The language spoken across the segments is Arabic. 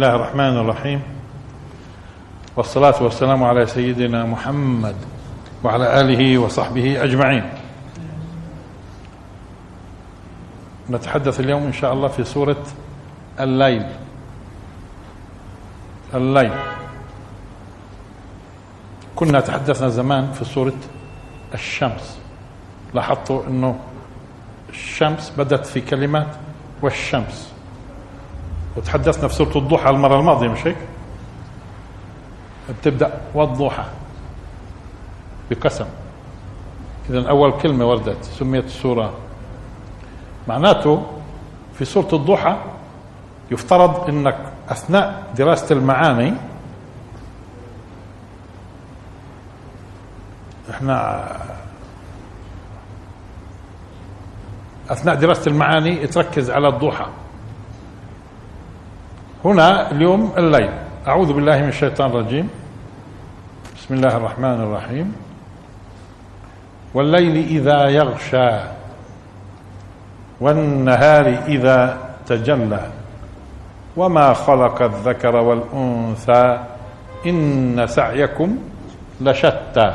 الله الرحمن الرحيم. والصلاة والسلام على سيدنا محمد وعلى آله وصحبه أجمعين. نتحدث اليوم إن شاء الله في سورة الليل. الليل. كنا تحدثنا زمان في سورة الشمس. لاحظتوا أنه الشمس بدت في كلمة والشمس. وتحدثنا في سورة الضحى المرة الماضية مش هيك؟ بتبدأ والضحى بقسم. إذا أول كلمة وردت سميت السورة. معناته في سورة الضحى يفترض أنك أثناء دراسة المعاني إحنا أثناء دراسة المعاني تركز على الضحى. هنا اليوم الليل. أعوذ بالله من الشيطان الرجيم. بسم الله الرحمن الرحيم. والليل إذا يغشى والنهار إذا تجلى. وما خلق الذكر والأنثى إن سعيكم لشتى.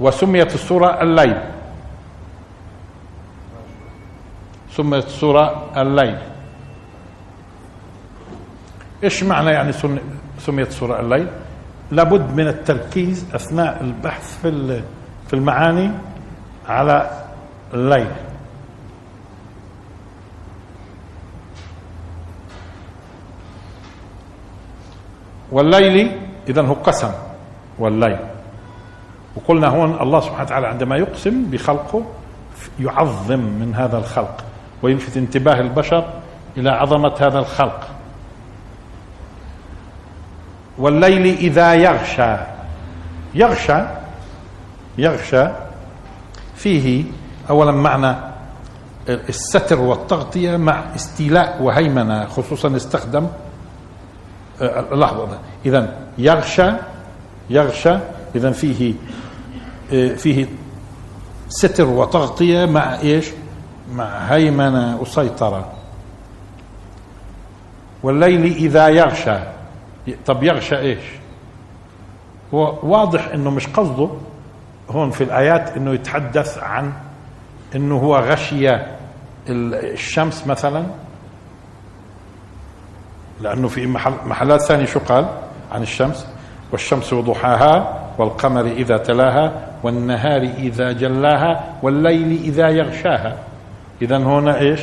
وسميت السورة الليل. سميت السورة الليل. إيش معنى يعني سميت السورة الليل؟ لابد من التركيز أثناء البحث في في المعاني على الليل. والليل اذا هو قسم والليل. وقلنا هون الله سبحانه وتعالى عندما يقسم بخلقه يعظم من هذا الخلق. ويلفت انتباه البشر إلى عظمة هذا الخلق والليل إذا يغشى يغشى يغشى فيه اولا معنى الستر والتغطية مع استيلاء وهيمنة خصوصا استخدم آه، لحظة اذا يغشى يغشى اذا فيه آه، فيه ستر وتغطية مع إيش؟ مع هيمنه وسيطره والليل إذا يغشى. طب يغشى إيش؟ هو واضح إنه مش قصده. هون في الآيات إنه يتحدث عن إنه هو غشي الشمس مثلا. لأنه في محل محلات ثانية شو قال عن الشمس؟ والشمس وضحاها والقمر إذا تلاها والنهار إذا جلاها والليل إذا يغشاها. اذا هنا إيش؟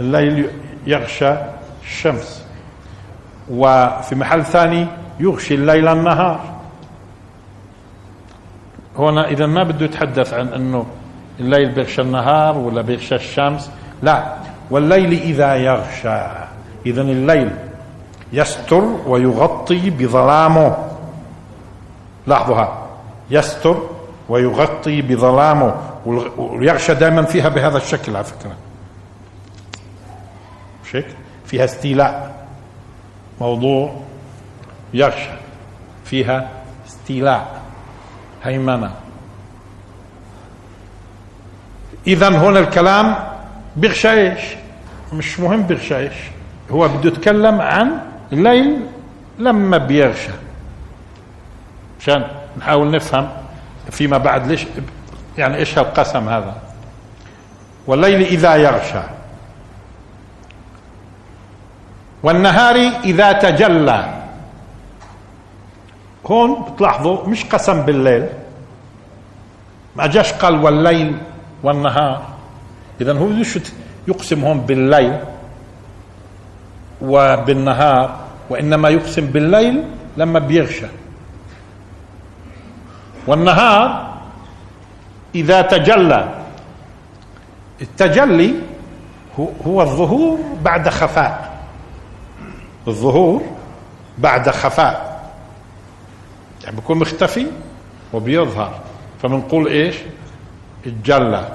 الليل يغشى الشمس. وفي محل ثاني يغشي الليل النهار. هنا اذا ما بده يتحدث عن إنه الليل بيغشى النهار ولا بيغشى الشمس. لا والليل إذا يغشى. اذا الليل يستر ويغطي بظلامه. لاحظوها يستر ويغطي بظلامه. ويغشى دائما فيها بهذا الشكل على فكرة هيك؟ فيها استيلاء موضوع يغشى فيها استيلاء هيمنة اذا هنا الكلام بيغشى إيش؟ مش مهم بيغشى إيش؟ هو بده يتكلم عن الليل لما بيغشى عشان نحاول نفهم فيما بعد ليش يعني إيش هالقسم هذا؟ والليل إذا يغشى. والنهار إذا تجلى. هون بتلاحظوا مش قسم بالليل. ما جاش قال والليل والنهار. اذا هو يقسم هون بالليل وبالنهار وإنما يقسم بالليل لما بيغشى. والنهار إذا تجلى. التجلي هو الظهور بعد خفاء. الظهور بعد خفاء. يعني بيكون مختفي وبيظهر. فبنقول إيش؟ اتجلى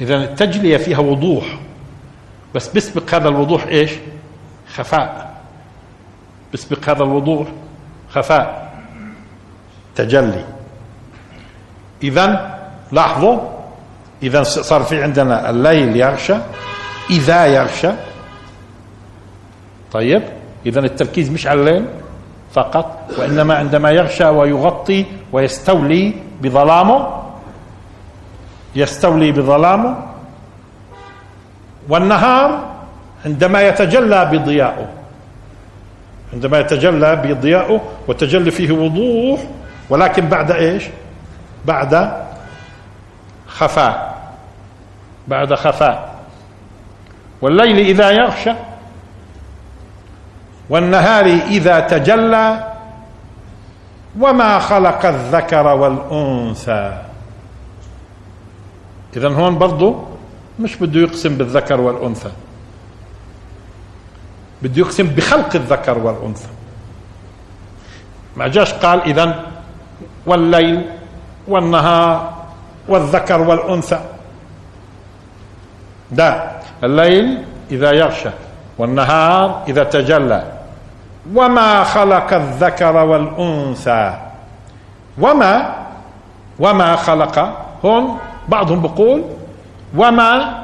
اذا التجلية فيها وضوح. بس بيسبق هذا الوضوح إيش؟ خفاء. بيسبق هذا الوضوح خفاء. تجلي. اذا لاحظوا اذا صار في عندنا الليل يغشى إذا يغشى. طيب إذا التركيز مش على الليل فقط وإنما عندما يغشى ويغطي ويستولي بظلامه يستولي بظلامه والنهار عندما يتجلى بضيائه عندما يتجلى بضيائه وتجلي فيه وضوح ولكن بعد إيش؟ بعد خفاء. بعد خفاء. والليل إذا يغشى. والنهار إذا تجلى. وما خلق الذكر والأنثى. اذا هون برضه مش بده يقسم بالذكر والأنثى. بده يقسم بخلق الذكر والأنثى. ما جاش قال اذا والليل والنهار والذكر والأنثى. لا الليل إذا يغشى والنهار إذا تجلى. وما خلق الذكر والأنثى. وما وما خلق هون بعضهم بقول وما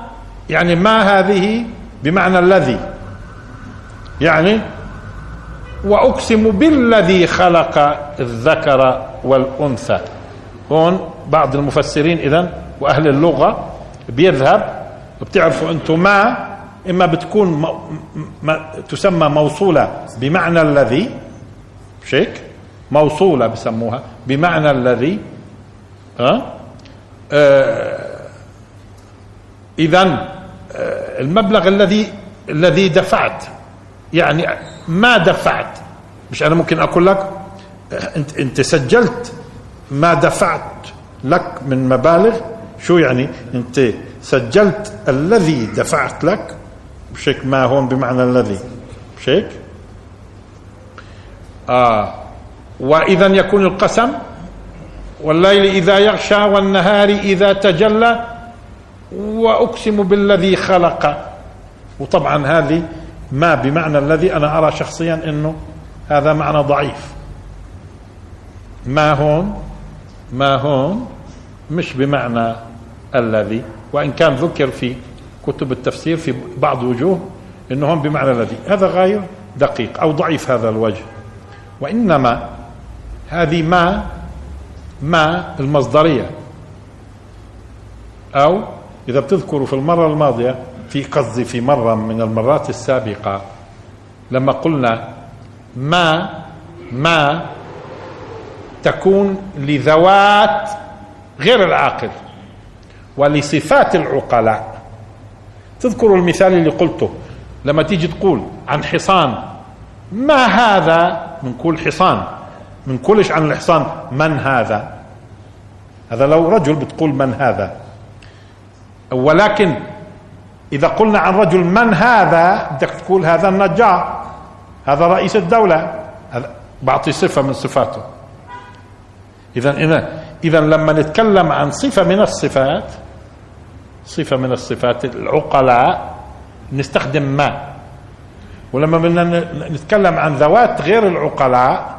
يعني ما هذه بمعنى الذي. يعني وأقسم بالذي خلق الذكر والأنثى. هون بعض المفسرين اذا وأهل اللغة بيذهب بتعرفوا أنتم ما إما بتكون م... م... تسمى موصولة بمعنى الذي مش هيك؟ موصولة بسموها بمعنى الذي ها آه اذا آه المبلغ الذي الذي دفعت يعني ما دفعت مش أنا ممكن أقول لك أنت أنت سجلت ما دفعت لك من مبالغ؟ شو يعني؟ أنت سجلت الذي دفعت لك؟ مش هيك ما هون بمعنى الذي. مش هيك آه. وإذا يكون القسم؟ والليل إذا يغشى والنهار إذا تجلى وأقسم بالذي خلق. وطبعا هذه ما بمعنى الذي أنا أرى شخصيا إنه هذا معنى ضعيف. ما هون؟ ما هون مش بمعنى الذي وإن كان ذكر في كتب التفسير في بعض وجوه إنه هون بمعنى الذي. هذا غير دقيق أو ضعيف هذا الوجه. وإنما هذه ما ما المصدرية. أو إذا بتذكروا في المرة الماضية في قصدي في مرة من المرات السابقة لما قلنا ما ما تكون لذوات غير العاقل ولصفات العقلاء. تذكروا المثال اللي قلته لما تيجي تقول عن حصان ما هذا؟ من كل حصان من كلش عن الحصان من هذا؟ هذا لو رجل بتقول من هذا. ولكن إذا قلنا عن رجل من هذا بدك تقول هذا النجار هذا رئيس الدولة. هذا بعطي صفة من صفاته. إذا إذا لما نتكلم عن صفة من الصفات صفة من الصفات العقلاء نستخدم ما؟ ولما بدنا نتكلم عن ذوات غير العقلاء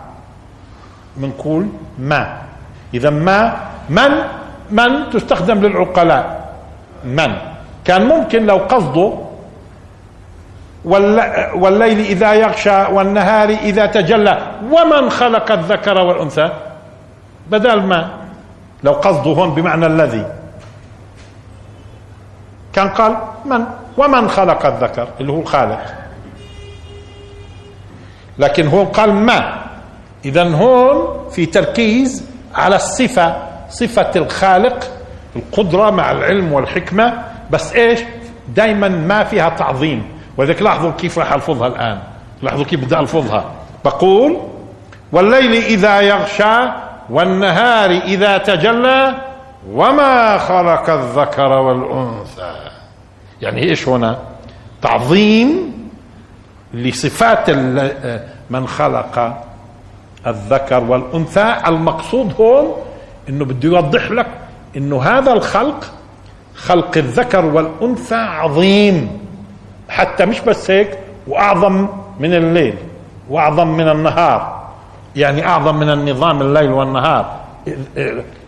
بنقول ما. إذا ما من من تستخدم للعقلاء؟ من. كان ممكن لو قصده والليل إذا يغشى والنهار إذا تجلى ومن خلق الذكر والأنثى؟ بدل ما لو قصده هون بمعنى الذي. كان قال من؟ ومن خلق الذكر؟ اللي هو الخالق. لكن هون قال ما. اذا هون في تركيز على الصفة صفة الخالق القدرة مع العلم والحكمة. بس إيش؟ دائما ما فيها تعظيم. ولذلك لاحظوا كيف راح ألفظها الآن. لاحظوا كيف بدي ألفظها. بقول والليل إذا يغشى والنهار إذا تجلى وما خلق الذكر والأنثى. يعني إيش هنا؟ تعظيم لصفات من خلق الذكر والأنثى. المقصود هون إنه بده يوضح لك إنه هذا الخلق خلق الذكر والأنثى عظيم. حتى مش بس هيك وأعظم من الليل وأعظم من النهار. يعني أعظم من النظام الليل والنهار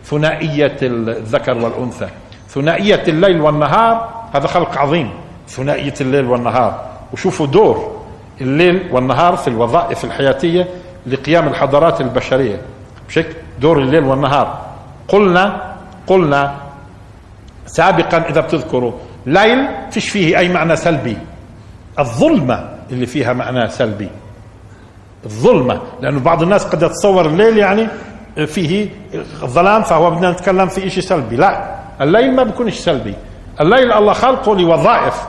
ثنائية الذكر والأنثى. ثنائية الليل والنهار هذا خلق عظيم. ثنائية الليل والنهار. وشوفوا دور الليل والنهار في الوظائف الحياتية لقيام الحضارات البشرية. بشكل دور الليل والنهار. قلنا قلنا سابقا إذا بتذكروا ليل فيش فيه أي معنى سلبي. الظلمة اللي فيها معنى سلبي. الظلمة لأنه بعض الناس قد يتصور الليل يعني فيه ظلام فهو بدنا نتكلم في شيء سلبي. لا الليل ما بيكونش سلبي. الليل الله خلقه لوظائف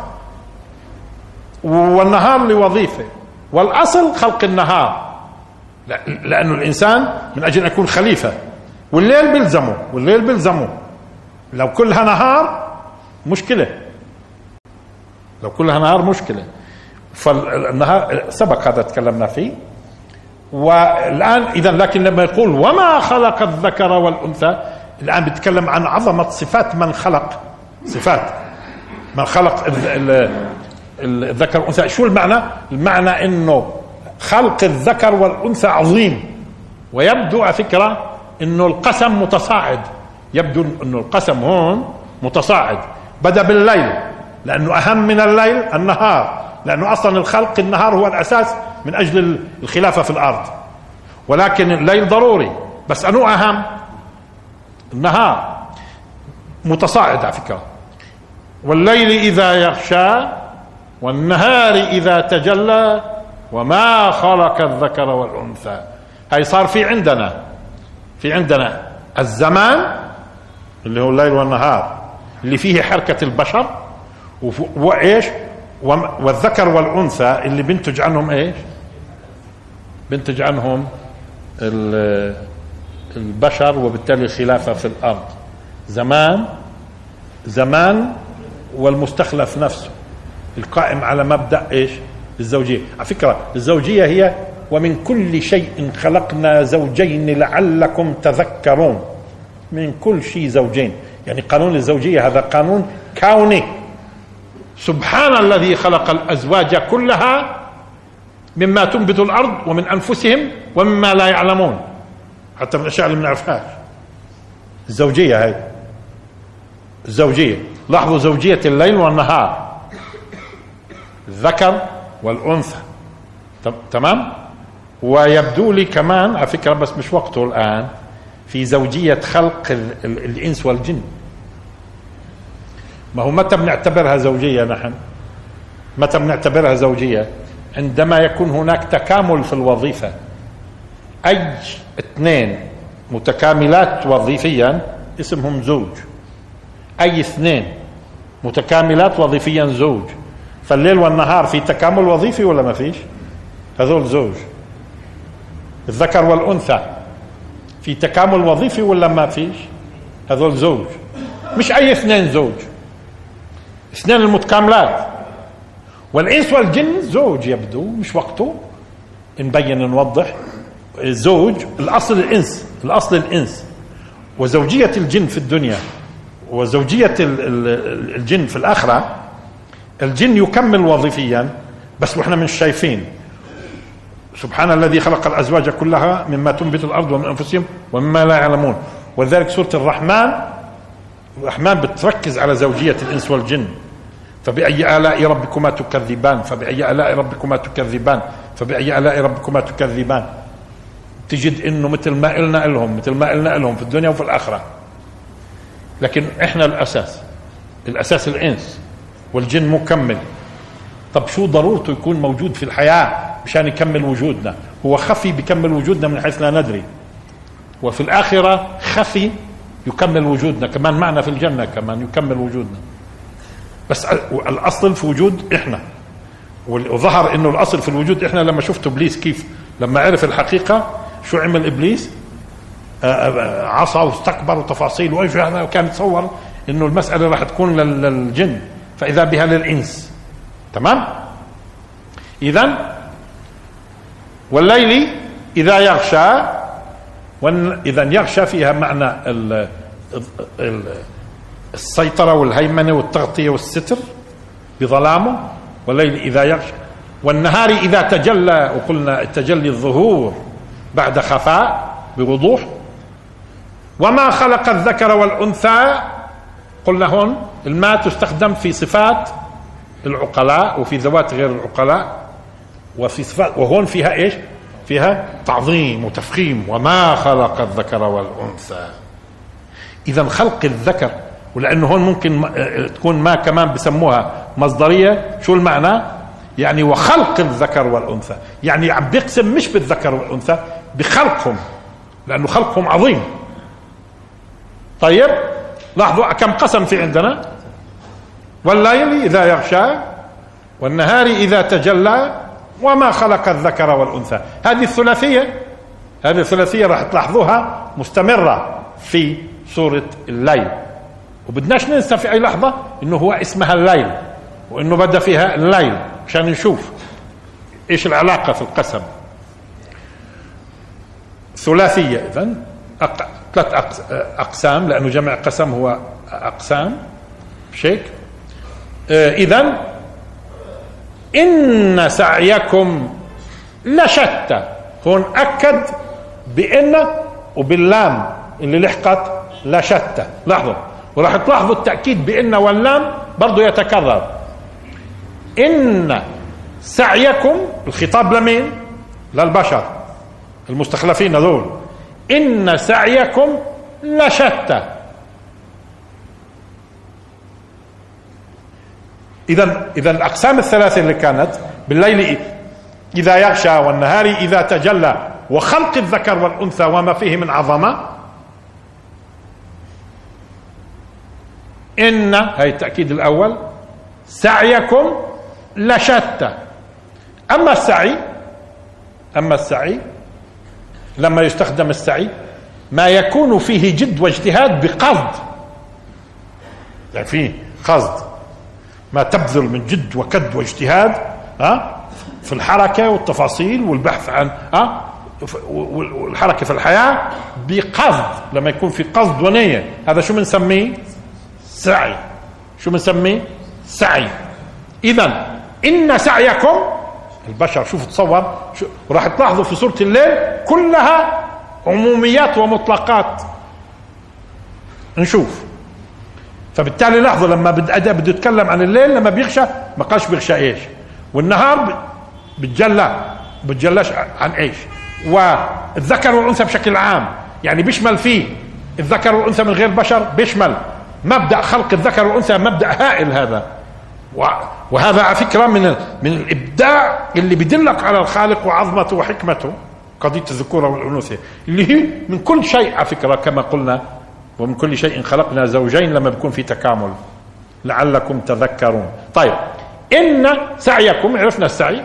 والنهار لوظيفة والأصل خلق النهار. لأنه الإنسان من أجل أن يكون خليفة والليل بيلزمه والليل بيلزمه. لو كلها نهار مشكلة. لو كلها نهار مشكلة. فالنهار سبق هذا تكلمنا فيه. والآن إذا لكن لما يقول وما خلق الذكر والأنثى؟ الآن بيتكلم عن عظمة صفات من خلق. صفات من خلق الذكر والأنثى. شو المعنى؟ المعنى أنه خلق الذكر والأنثى عظيم. ويبدو على فكرة أنه القسم متصاعد. يبدو أنه القسم هون متصاعد. بدأ بالليل لأنه أهم من الليل النهار. لأنه أصلا الخلق النهار هو الأساس من أجل الخلافة في الأرض. ولكن الليل ضروري بس أنو أهم؟ النهار. متصاعد على فكرة. والليل إذا يغشى والنهار إذا تجلى وما خلق الذكر والأنثى. هاي صار في عندنا. في عندنا الزمان اللي هو الليل والنهار اللي فيه حركة البشر وإيش؟ والذكر والأنثى اللي بنتج عنهم إيش؟ بنتج عنهم البشر وبالتالي الخلافة في الأرض. زمان زمان والمستخلف نفسه. القائم على مبدأ إيش؟ الزوجية. على فكرة الزوجية هي ومن كل شيء خلقنا زوجين لعلكم تذكرون. من كل شيء زوجين. يعني قانون الزوجية هذا قانون كوني. سبحان الذي خلق الأزواج كلها مما تنبت الأرض ومن أنفسهم ومما لا يعلمون. حتى من الأشياء اللي ما نعرفهاش الزوجية هاي. الزوجية. لاحظوا زوجية الليل والنهار. الذكر والأنثى. تمام؟ ويبدو لي كمان على فكرة بس مش وقته الآن في زوجية خلق الإنس والجن. ما هو متى بنعتبرها زوجية نحن؟ متى بنعتبرها زوجية؟ عندما يكون هناك تكامل في الوظيفة. أي اثنين متكاملات وظيفيا اسمهم زوج. أي اثنين متكاملات وظيفيا زوج. فالليل والنهار في تكامل وظيفي ولا ما فيش؟ هذول زوج. الذكر والأنثى في تكامل وظيفي ولا ما فيش؟ هذول زوج. مش أي اثنين زوج. اثنين المتكاملات. والإنس والجن زوج يبدو مش وقته. نبين نوضح. زوج الأصل الإنس الأصل الإنس. وزوجية الجن في الدنيا وزوجية الجن في الآخرة الجن يكمل وظيفيا بس وإحنا مش شايفين. سبحان الذي خلق الأزواج كلها مما تنبت الأرض ومن أنفسهم ومما لا يعلمون. ولذلك سورة الرحمن الرحمن بتركز على زوجية الإنس والجن. فبأي آلاء ربكما تكذبان؟ فبأي آلاء ربكما تكذبان؟ فبأي آلاء ربكما تكذبان؟ تجد إنه مثل ما قلنا لهم مثل ما قلنا لهم في الدنيا وفي الآخرة. لكن إحنا الأساس الأساس الإنس والجن مكمل طب شو ضرورته يكون موجود في الحياة مشان يكمل وجودنا؟ هو خفي بكمل وجودنا من حيث لا ندري. وفي الآخرة خفي يكمل وجودنا كمان معنا في الجنة كمان يكمل وجودنا. بس الأصل في وجود إحنا. وظهر إنه الأصل في الوجود إحنا لما شفت إبليس كيف لما عرف الحقيقة شو عمل إبليس آه، آه، عصى واستكبر وتفاصيل وكان يتصور إنه المسألة راح تكون للجن. فإذا بها للإنس. تمام؟ اذا والليل إذا يغشى اذا يغشى فيها معنى السيطرة والهيمنة والتغطية والستر بظلامه والليل إذا يغشى والنهار إذا تجلى وقلنا التجلي الظهور بعد خفاء بوضوح وما خلق الذكر والأنثى قلنا هون الماء تستخدم في صفات العقلاء وفي ذوات غير العقلاء وفي صفات وهون فيها إيش؟ فيها تعظيم وتفخيم وما خلق الذكر والأنثى إذا خلق الذكر ولأنه هون ممكن تكون ما كمان بسموها مصدرية. شو المعنى؟ يعني وخلق الذكر والأنثى. يعني عم بيقسم مش بالذكر والأنثى بخلقهم. لأنه خلقهم عظيم. طيب لاحظوا كم قسم في عندنا؟ والليل إذا يغشى والنهار إذا تجلى وما خلق الذكر والأنثى. هذه الثلاثية هذه الثلاثية راح تلاحظوها مستمرة في سورة الليل. وبدناش ننسى في أي لحظة إنه هو اسمها الليل وإنه بدأ فيها الليل عشان نشوف إيش العلاقة في القسم. ثلاثية اذا أق... ثلاث أقسام لأنه جمع قسم هو أقسام. شيك؟ آه، اذا إن سعيكم لشتى. هون أكد بإن وباللام اللي لحقت لشتى. لاحظوا. وراح تلاحظوا التأكيد بأن واللام برضه يتكرر. إن سعيكم الخطاب لمين؟ للبشر المستخلفين هذول. إن سعيكم لشتى. اذا اذا الأقسام الثلاثة اللي كانت بالليل إذا يغشى والنهار إذا تجلى وخلق الذكر والأنثى وما فيه من عظمة إن هي التأكيد الأول سعيكم لشتى أما السعي أما السعي لما يستخدم السعي ما يكون فيه جد واجتهاد بقصد. يعني فيه قصد. ما تبذل من جد وكد واجتهاد ها في الحركة والتفاصيل والبحث عن ها والحركة في الحياة بقصد. لما يكون في قصد ونية. هذا شو بنسميه؟ سعي. شو بنسميه؟ سعي. اذا إن سعيكم البشر شوف تصور شو وراح تلاحظوا في سوره الليل كلها عموميات ومطلقات. نشوف. فبالتالي لاحظوا لما بده بده يتكلم عن الليل لما بيغشى ما قالش بيغشى إيش. والنهار بتجلى بتجلاش عن إيش. والذكر والأنثى بشكل عام. يعني بيشمل فيه. الذكر والأنثى من غير بشر بيشمل. مبدأ خلق الذكر والأنثى مبدأ هائل هذا. وهذا على فكرة من من الإبداع اللي بيدلك على الخالق وعظمته وحكمته قضية الذكوره والأنوثة اللي هي من كل شيء على فكرة كما قلنا ومن كل شيء خلقنا زوجين لما بيكون في تكامل. لعلكم تذكرون. طيب إن سعيكم عرفنا السعي؟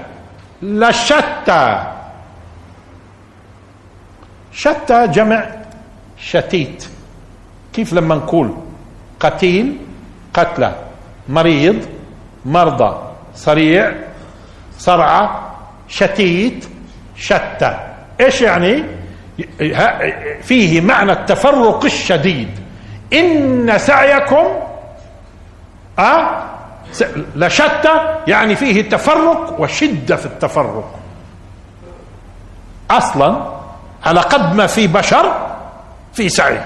لشتى شتى جمع شتيت. كيف لما نقول قتيل قتلى مريض مرضى صريع صرعة شتيت شتى. إيش يعني؟ فيه معنى التفرق الشديد. إن سعيكم أه لشتى يعني فيه تفرق وشدة في التفرق. أصلا على قد ما في بشر في سعي.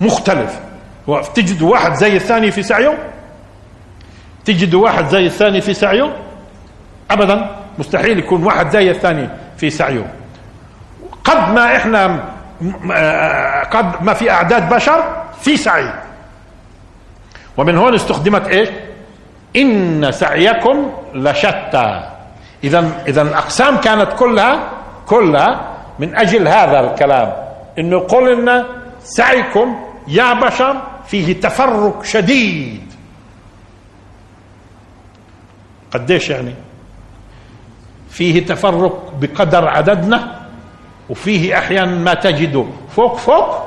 مختلف. تجد واحد زي الثاني في سعيه؟ تجد واحد زي الثاني في سعيه؟ ابدا مستحيل يكون واحد زي الثاني في سعيه. قد ما إحنا قد ما في أعداد بشر في سعي. ومن هون استخدمت إيش؟ إن سعيكم لشتى. اذا اذا الاقسام كانت كلها كلها من أجل هذا الكلام. إنه قل لنا سعيكم يا بشر فيه تفرق شديد. قديش يعني؟ فيه تفرق بقدر عددنا وفيه أحيانا ما تجده فوق فوق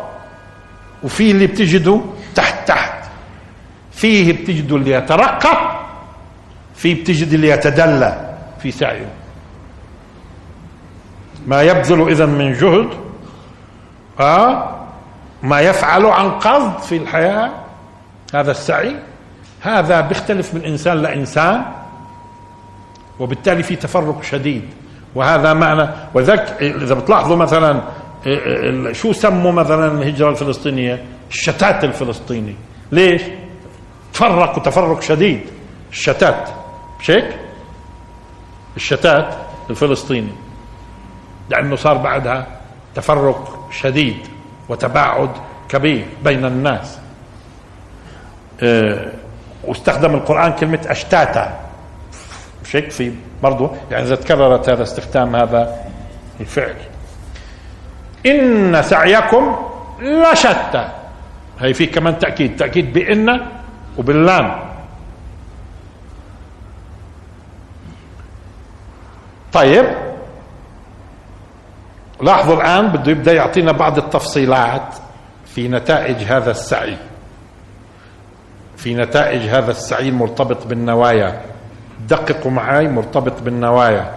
وفيه اللي بتجده تحت تحت. فيه بتجده اللي يترقى فيه بتجد اللي يتدلى في سعيه. ما يبذل اذا من جهد آه ما يفعل عن قصد في الحياة. هذا السعي. هذا بيختلف من إنسان لإنسان وبالتالي في تفرق شديد. وهذا معنى وذلك إذا بتلاحظوا مثلا شو سموا مثلا الهجرة الفلسطينية؟ الشتات الفلسطيني. ليش؟ تفرقوا تفرق شديد. الشتات. مش هيك؟ الشتات الفلسطيني. لأنه صار بعدها تفرق شديد. وتباعد كبير بين الناس. واستخدم القرآن كلمة أشتاتا. مش هيك؟ في برضه يعني إذا تكررت هذا استخدام هذا الفعل. إن سعيكم لشتى هي في كمان تأكيد تأكيد بإن وباللام. طيب لاحظوا الآن بده يبدأ يعطينا بعض التفصيلات في نتائج هذا السعي. في نتائج هذا السعي المرتبط بالنوايا. دققوا معي مرتبط بالنوايا.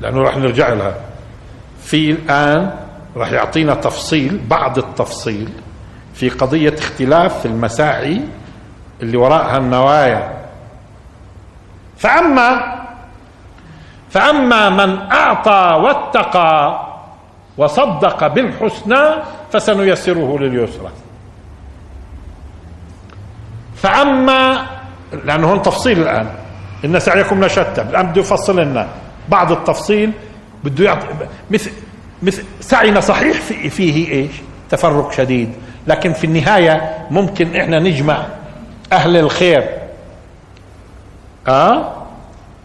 لأنه راح نرجع لها. في الآن راح يعطينا تفصيل بعض التفصيل في قضية اختلاف المساعي اللي وراءها النوايا. فأما فأما من أعطى واتقى وصدق بالحسنى فسنيسره لليسرى. فأما لأنه هون تفصيل الآن إن سعيكم لشتى الآن بده يفصل لنا بعض التفصيل بده يعطي مثل مثل سعينا صحيح في فيه إيش؟ تفرق شديد. لكن في النهاية ممكن إحنا نجمع أهل الخير. آه؟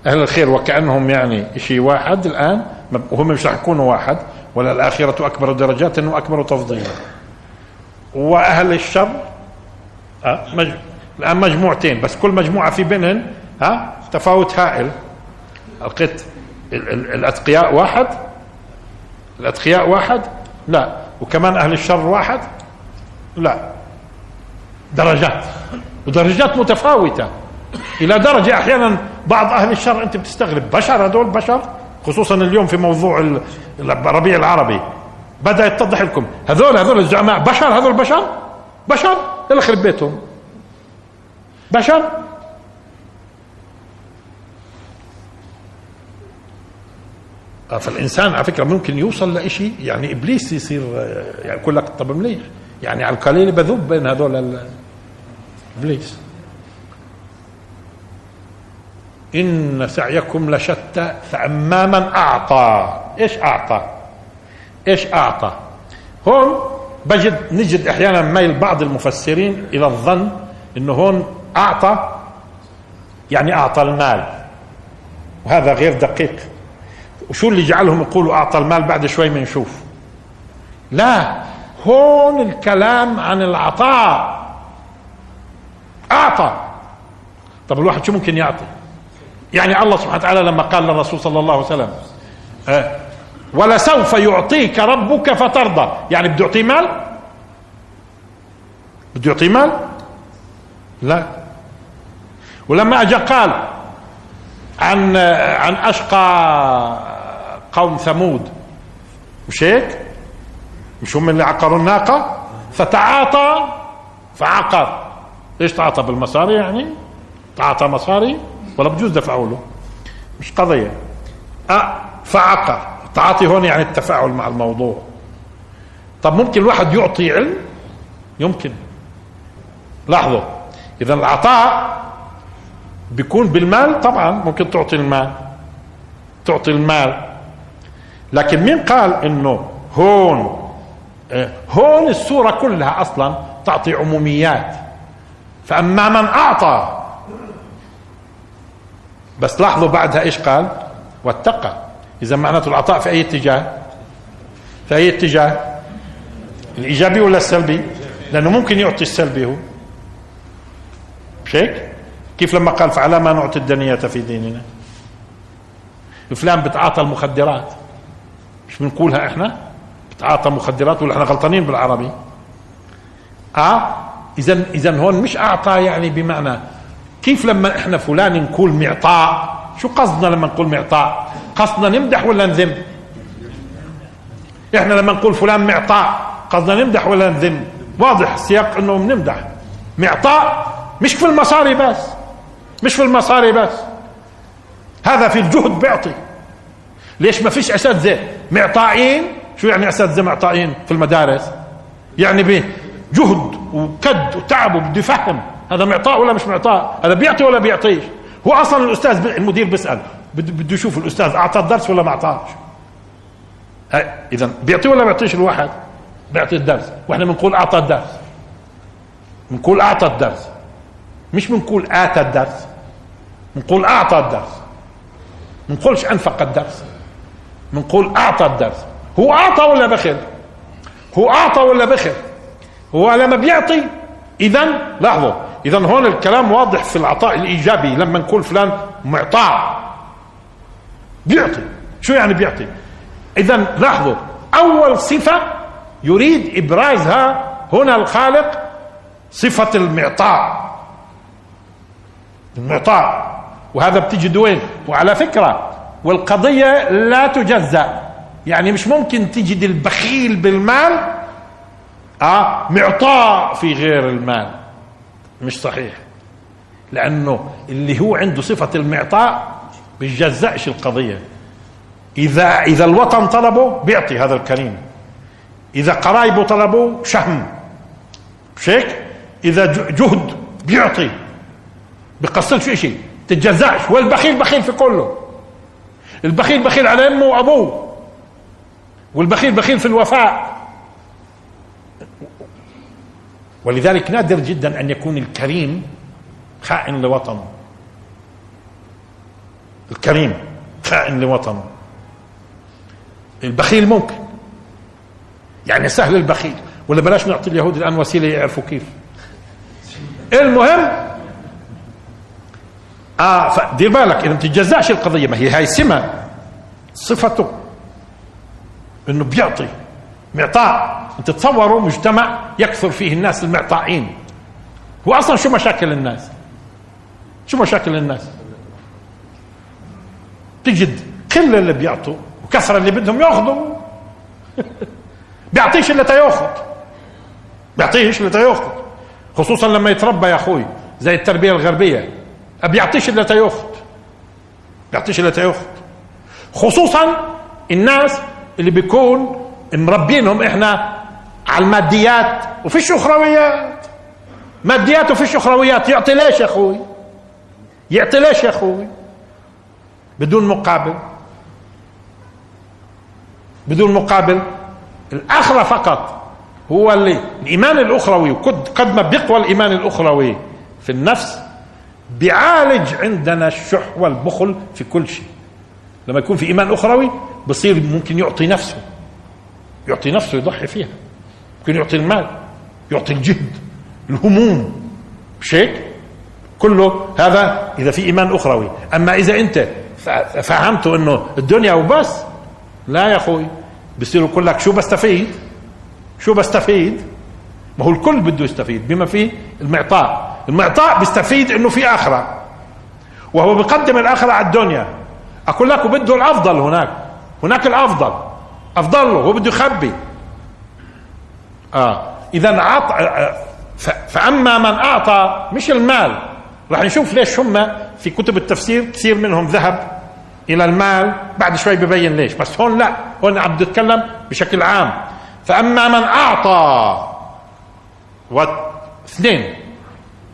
أهل الخير وكأنهم يعني شيء واحد الآن وهم مش رح يكونوا واحد ولا الآخرة أكبر درجات واكبر تفضيلا. وأهل الشر. الآن مجموعتين بس كل مجموعة في بينهم ها تفاوت هائل. القط الأتقياء واحد الأتقياء واحد لا. وكمان أهل الشر واحد لا. درجات. ودرجات متفاوتة. إلى درجة أحيانا بعض أهل الشر أنت بتستغرب. بشر هذول بشر؟ خصوصا اليوم في موضوع الربيع العربي. بدأ يتضح لكم. هذول هذول الزعماء بشر؟ هذول بشر؟ بشر؟ يلا خرب بيتهم. بشر؟ فالإنسان على فكرة ممكن يوصل لشيء يعني إبليس يصير يعني يقول لك طب مليح يعني على القليل بذوب بين هذول إبليس. إن سعيكم لشتى فاما من أعطى. إيش أعطى؟ إيش أعطى؟ هون بجد نجد أحيانا ميل بعض المفسرين إلى الظن إنه هون أعطى يعني أعطى المال. وهذا غير دقيق. وشو اللي جعلهم يقولوا أعطى المال بعد شوي بنشوف لا هون الكلام عن العطاء. أعطى. طب الواحد شو ممكن يعطي؟ يعني الله سبحانه وتعالى لما قال للرسول صلى الله عليه وسلم أه ولسوف يعطيك ربك فترضى. يعني بده يعطيه مال؟ بده يعطيه مال؟ لا. ولما اجى قال عن عن أشقى قوم ثمود مش هيك؟ مش هم اللي عقروا الناقة؟ فتعاطى فعقر. إيش تعاطى بالمصاري يعني؟ تعاطى مصاري. ولا بجوز دفعوا له. مش قضية. أه فعقر التعاطي هون يعني التفاعل مع الموضوع. طب ممكن الواحد يعطي علم؟ يمكن. لاحظوا. إذا العطاء بيكون بالمال طبعا ممكن تعطي المال. تعطي المال. لكن مين قال إنه هون آه، هون السورة كلها أصلا تعطي عموميات؟ فأما من أعطى بس لاحظوا بعدها إيش قال؟ واتقى. إذا معناته العطاء في أي اتجاه؟ في أي اتجاه؟ الإيجابي ولا السلبي؟ لأنه ممكن يعطي السلبي هو. مش هيك كيف لما قال فعلى ما نعطي الدنية في ديننا؟ فلان بتعاطى المخدرات. مش بنقولها إحنا؟ بتعاطى مخدرات ولا إحنا غلطانين بالعربي؟ آه اذا اذا هون مش أعطى يعني بمعنى كيف لما إحنا فلان نقول معطاء؟ شو قصدنا لما نقول معطاء؟ قصدنا نمدح ولا نذم؟ إحنا لما نقول فلان معطاء قصدنا نمدح ولا نذم؟ واضح السياق إنه بنمدح معطاء مش في المصاري بس. مش في المصاري بس. هذا في الجهد بيعطي. ليش ما فيش اساتذه معطائين؟ شو يعني اساتذه معطائين في المدارس؟ يعني بجهد وكد وتعب وبده يفهم هذا معطاء ولا مش معطاء؟ هذا بيعطي ولا بيعطيش؟ هو أصلا الأستاذ المدير بيسأل. بده يشوف الأستاذ أعطى الدرس ولا ما أعطاش؟ اذا بيعطي ولا بيعطيش الواحد؟ بيعطي الدرس. وإحنا بنقول أعطى الدرس. بنقول أعطى الدرس. مش بنقول آتى الدرس. بنقول أعطى الدرس. بنقولش أنفق الدرس. بنقول أعطى الدرس. هو أعطى ولا بخل؟ هو أعطى ولا بخل؟ هو لما بيعطي اذا لاحظوا اذا هون الكلام واضح في العطاء الإيجابي لما نقول فلان معطاء بيعطي. شو يعني بيعطي؟ اذا لاحظوا أول صفة يريد إبرازها هنا الخالق صفة المعطاء. المعطاء. وهذا بتجد وين وعلى فكرة والقضية لا تجزأ. يعني مش ممكن تجد البخيل بالمال آه معطاء في غير المال. مش صحيح. لأنه اللي هو عنده صفة المعطاء بيجزأش القضية. إذا إذا الوطن طلبه بيعطي هذا الكريم. إذا قرايبه طلبوه شهم مش هيك؟ إذا جهد بيعطي. بقصرش شيء. تتجزأش والبخيل بخيل في كله. البخيل بخيل على أمه وأبوه. والبخيل بخيل في الوفاء. ولذلك نادر جدا أن يكون الكريم خائن لوطنه الكريم خائن لوطنه البخيل ممكن. يعني سهل البخيل. ولا بلاش نعطي اليهود الآن وسيلة يعرفوا كيف. المهم آه فدير بالك إذا ما تتجزاش القضية ما هي هاي سمة. صفته إنه بيعطي معطاء. انت تصوروا مجتمع يكثر فيه الناس المعطائين. هو أصلا شو مشاكل الناس؟ شو مشاكل الناس؟ تجد كل اللي بيعطوا وكثرة اللي بدهم يأخذوا. بيعطيش الا تياخذ بيعطيش الا تياخذ خصوصا لما يتربى يا أخوي زي التربية الغربية. بيعطيش الا تياخذ بيعطيش الا تياخذ خصوصا الناس اللي بيكون مربينهم إحنا على الماديات وفيش أخرويات. ماديات وفيش أخرويات. يعطي ليش يا أخوي؟ يعطي ليش يا أخوي؟ بدون مقابل. بدون مقابل. الأخرة فقط هو اللي الإيمان الأخروي. قد ما بيقوى الإيمان الأخروي في النفس بيعالج عندنا الشح والبخل في كل شيء. لما يكون في إيمان أخروي بصير ممكن يعطي نفسه. يعطي نفسه يضحي فيها. ممكن يعطي المال يعطي الجهد الهموم. مش هيك؟ كله هذا إذا في إيمان أخروي. أما إذا أنت فهمته إنه الدنيا وبس لا يا أخوي بصير يقول لك شو بستفيد؟ شو بستفيد؟ ما هو الكل بده يستفيد بما فيه المعطاء. المعطاء بيستفيد إنه في آخرة. وهو بيقدم الآخرة على الدنيا. أقول لك وبده الأفضل هناك. هناك الأفضل. أفضل له. هو بده يخبي. آه. اذا عط فأما من أعطى مش المال. راح نشوف ليش هم في كتب التفسير كثير منهم ذهب إلى المال. بعد شوي ببين ليش. بس هون لا. هون عم بتكلم بشكل عام. فأما من أعطى واثنين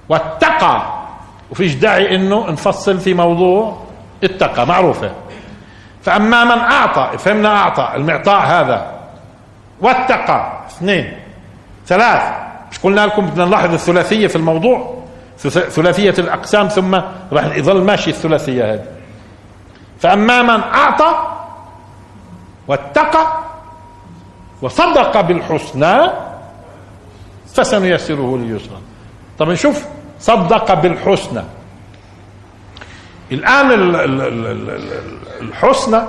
واتقى وفيش داعي إنه نفصل في موضوع اتقى معروفة. فأما من أعطى فهمنا أعطى المعطاء هذا واتقى اثنين. ثلاث. مش قلنا لكم بدنا نلاحظ الثلاثية في الموضوع؟ ثلاثية الأقسام ثم راح يظل ماشي الثلاثية هذه. فأما من أعطى واتقى وصدق بالحسنى فسنيسره لليسرى. طب نشوف صدق بالحسنى. الآن الحسنى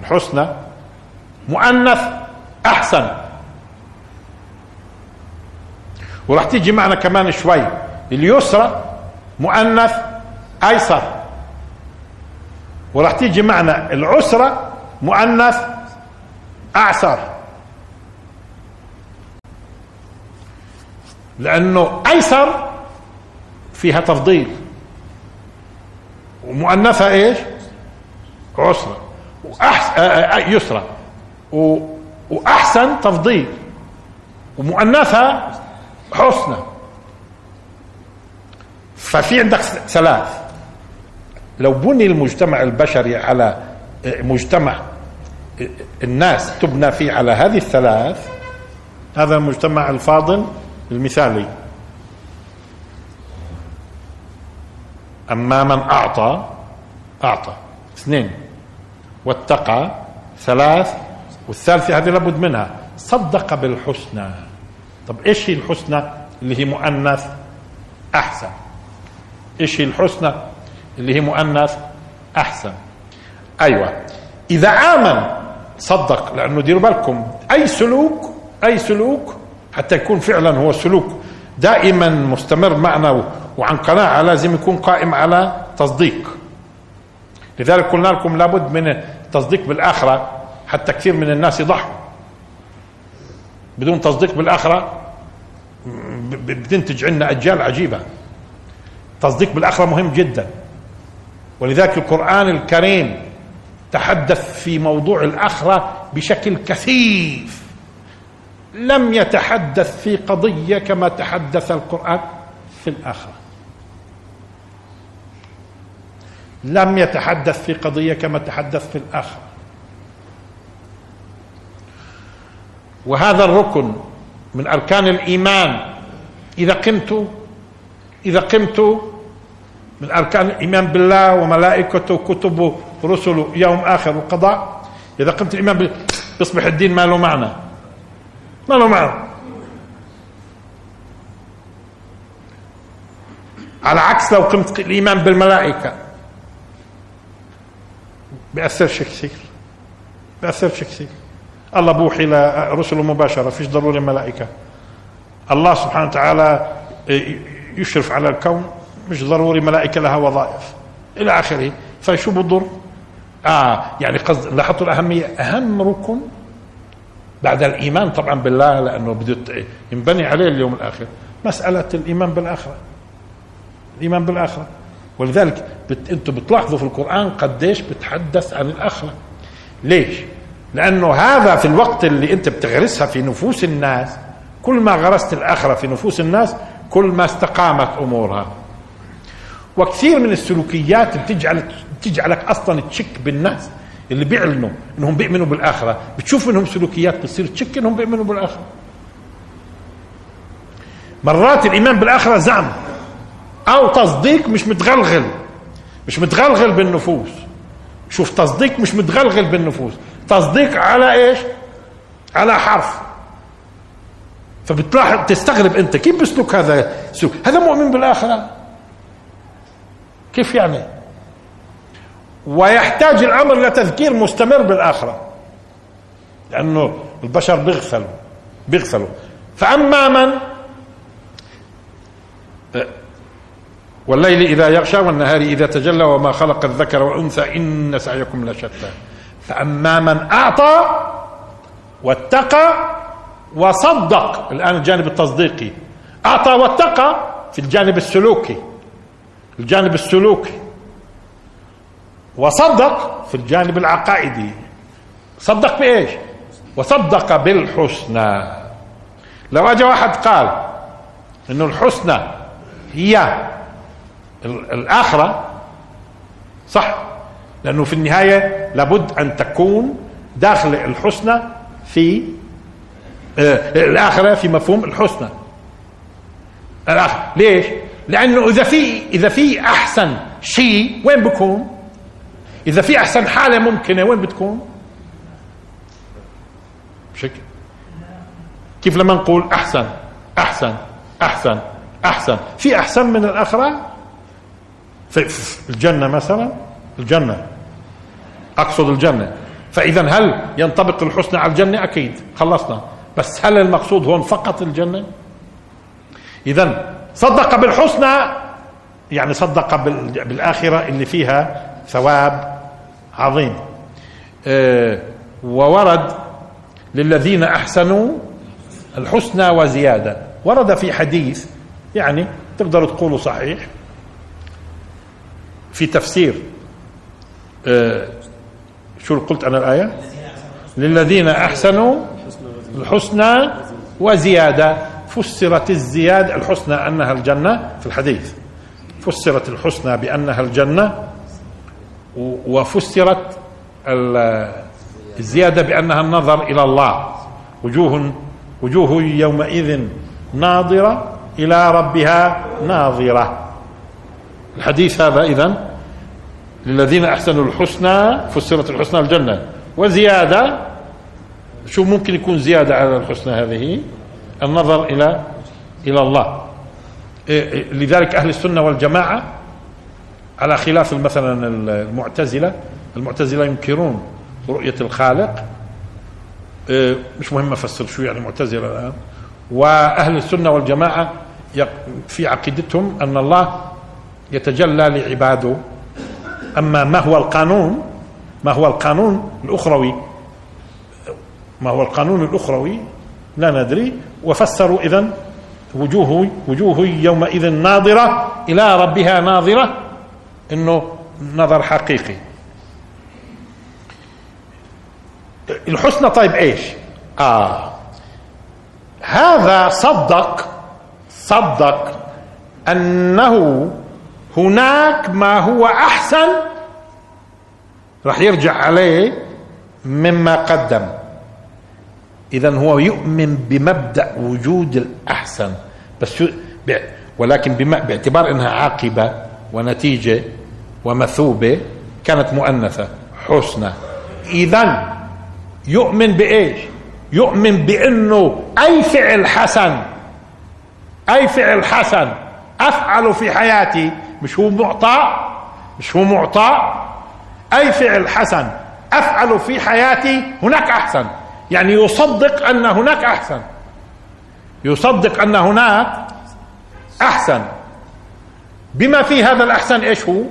الحسنى مؤنث أحسن. وراح تيجي معنا كمان شوي. اليسرى مؤنث أيسر. وراح تيجي معنا العسرة مؤنث أعسر. لأنه أيسر فيها تفضيل. ومؤنثها إيش؟ عسرة وأحسن آه، آه، آه، يسرى. وأحسن تفضيل. ومؤنثها حسنى ففي عندك ثلاث. لو بني المجتمع البشري على مجتمع الناس تبنى فيه على هذه الثلاث هذا المجتمع الفاضل المثالي. أما من أعطى أعطى. اثنين. واتقى. ثلاث. والثالثة هذه لابد منها. صدق بالحسنى. طب إيش هي الحسنى؟ اللي هي مؤنث أحسن. إيش هي الحسنى؟ اللي هي مؤنث أحسن. أيوه. إذا آمن صدق لأنه ديروا بالكم أي سلوك أي سلوك حتى يكون فعلا هو سلوك دائما مستمر معنا وعن قناعة لازم يكون قائم على تصديق. لذلك قلنا لكم لابد من التصديق بالآخرة حتى كثير من الناس يضحوا بدون تصديق بالآخرة بتنتج عندنا أجيال عجيبة. تصديق بالآخرة مهم جدا. ولذلك القرآن الكريم تحدث في موضوع الآخرة بشكل كثيف. لم يتحدث في قضية كما تحدث القرآن في الآخرة. لم يتحدث في قضية كما تحدث في الآخرة. وهذا الركن من أركان الإيمان. إذا قمت إذا قمت من أركان الإيمان بالله وملائكته وكتبه ورسله يوم آخر وقضاء إذا قمت الإيمان بيصبح الدين ما له معنى. ما له معنى. على عكس لو قمت الإيمان بالملائكة. بيأثرش كثير بيأثرش كثير الله بوحي لرسله مباشرة فيش ضروري ملائكة. الله سبحانه وتعالى يشرف على الكون مش ضروري ملائكة لها وظائف. إلى آخره. فشو بضر آه يعني قصد لاحظتوا الأهمية؟ أهم ركن بعد الإيمان طبعا بالله لأنه بده ينبني عليه اليوم الآخر. مسألة الإيمان بالآخرة. الإيمان بالآخرة. ولذلك بت... أنتم بتلاحظوا في القرآن قديش بتحدث عن الآخرة. ليش؟ لأنه هذا في الوقت اللي أنت بتغرسها في نفوس الناس كل ما غرست الآخرة في نفوس الناس كل ما استقامت أمورها. وكثير من السلوكيات بتجعلك بتجعلك أصلا تشك بالناس اللي بيعلنوا إنهم بيؤمنوا بالآخرة. بتشوف منهم سلوكيات بتصير تشك إنهم بيؤمنوا بالآخرة. مرات الإيمان بالآخرة زعم أو تصديق مش متغلغل. مش متغلغل بالنفوس. شوف تصديق مش متغلغل بالنفوس. تصديق على إيش؟ على حرف. فبتلاحظ تستغرب أنت كيف بيسلك هذا سلوك؟ هذا مؤمن بالآخرة. كيف يعني؟ ويحتاج الأمر لتذكير مستمر بالآخرة. لأنه البشر بيغفلوا بيغفلوا فأما من؟ والليل إذا يغشى والنهار إذا تجلى وما خلق الذكر والأنثى إن سعيكم لشتى. فأما من أعطى واتقى وصدق الآن الجانب التصديقي. أعطى واتقى في الجانب السلوكي الجانب السلوكي. وصدق في الجانب العقائدي. صدق بإيش؟ وصدق بالحسنى. لو أجى واحد قال إنه الحسنى هي الآخرة صح. لأنه في النهاية لابد أن تكون داخل الحسنى في آه الآخرة في مفهوم الحسنى. الآخرة. ليش؟ لأنه إذا في إذا في أحسن شيء وين بكون؟ إذا في أحسن حالة ممكنة وين بتكون؟ بشكل. كيف لما نقول أحسن؟ أحسن أحسن أحسن. في أحسن من الآخرة؟ في الجنة مثلا؟ الجنة. أقصد الجنة. فإذا هل ينطبق الحسنى على الجنة؟ أكيد. خلصنا. بس هل المقصود هون فقط الجنة؟ إذا صدق بالحسنى يعني صدق بالآخرة اللي فيها ثواب عظيم. أه وورد للذين أحسنوا الحسنى وزيادة. ورد في حديث يعني تقدروا تقولوا صحيح في تفسير أه شو قلت أنا الآية؟ للذين أحسنوا الحسنى وزيادة. فسرت الزيادة الحسنى أنها الجنة في الحديث. فسرت الحسنى بأنها الجنة وفسرت الزيادة بأنها النظر إلى الله. وجوه وجوه يومئذ ناظرة إلى ربها ناظرة. الحديث هذا إذن للذين أحسنوا الحسنى فسرت الحسنى الجنة. وزيادة شو ممكن يكون زيادة على الحسنى هذه؟ النظر إلى إلى الله. إيه، إيه، لذلك أهل السنة والجماعة على خلاف مثلا المعتزلة المعتزلة ينكرون رؤية الخالق. إيه، مش مهم أفسر شو يعني معتزلة الآن. وأهل السنة والجماعة في عقيدتهم أن الله يتجلى لعباده. أما ما هو القانون ما هو القانون الأخروي؟ ما هو القانون الأخروي؟ لا ندري. وفسروا إذن وجوه وجوه يومئذ ناظرة إلى ربها ناظرة إنه نظر حقيقي. الحسنى طيب إيش؟ آه. هذا صدق صدق أنه هناك ما هو أحسن راح يرجع عليه مما قدم. إذا هو يؤمن بمبدأ وجود الأحسن. بس ولكن باعتبار أنها عاقبة ونتيجة ومثوبة كانت مؤنثة حسنى إذا يؤمن بإيش؟ يؤمن بأنه أي فعل حسن أي فعل حسن أفعل في حياتي مش هو معطى؟ مش هو معطى؟ أي فعل حسن أفعل في حياتي هناك أحسن. يعني يصدق أن هناك أحسن. يصدق أن هناك أحسن. بما في هذا الأحسن إيش هو؟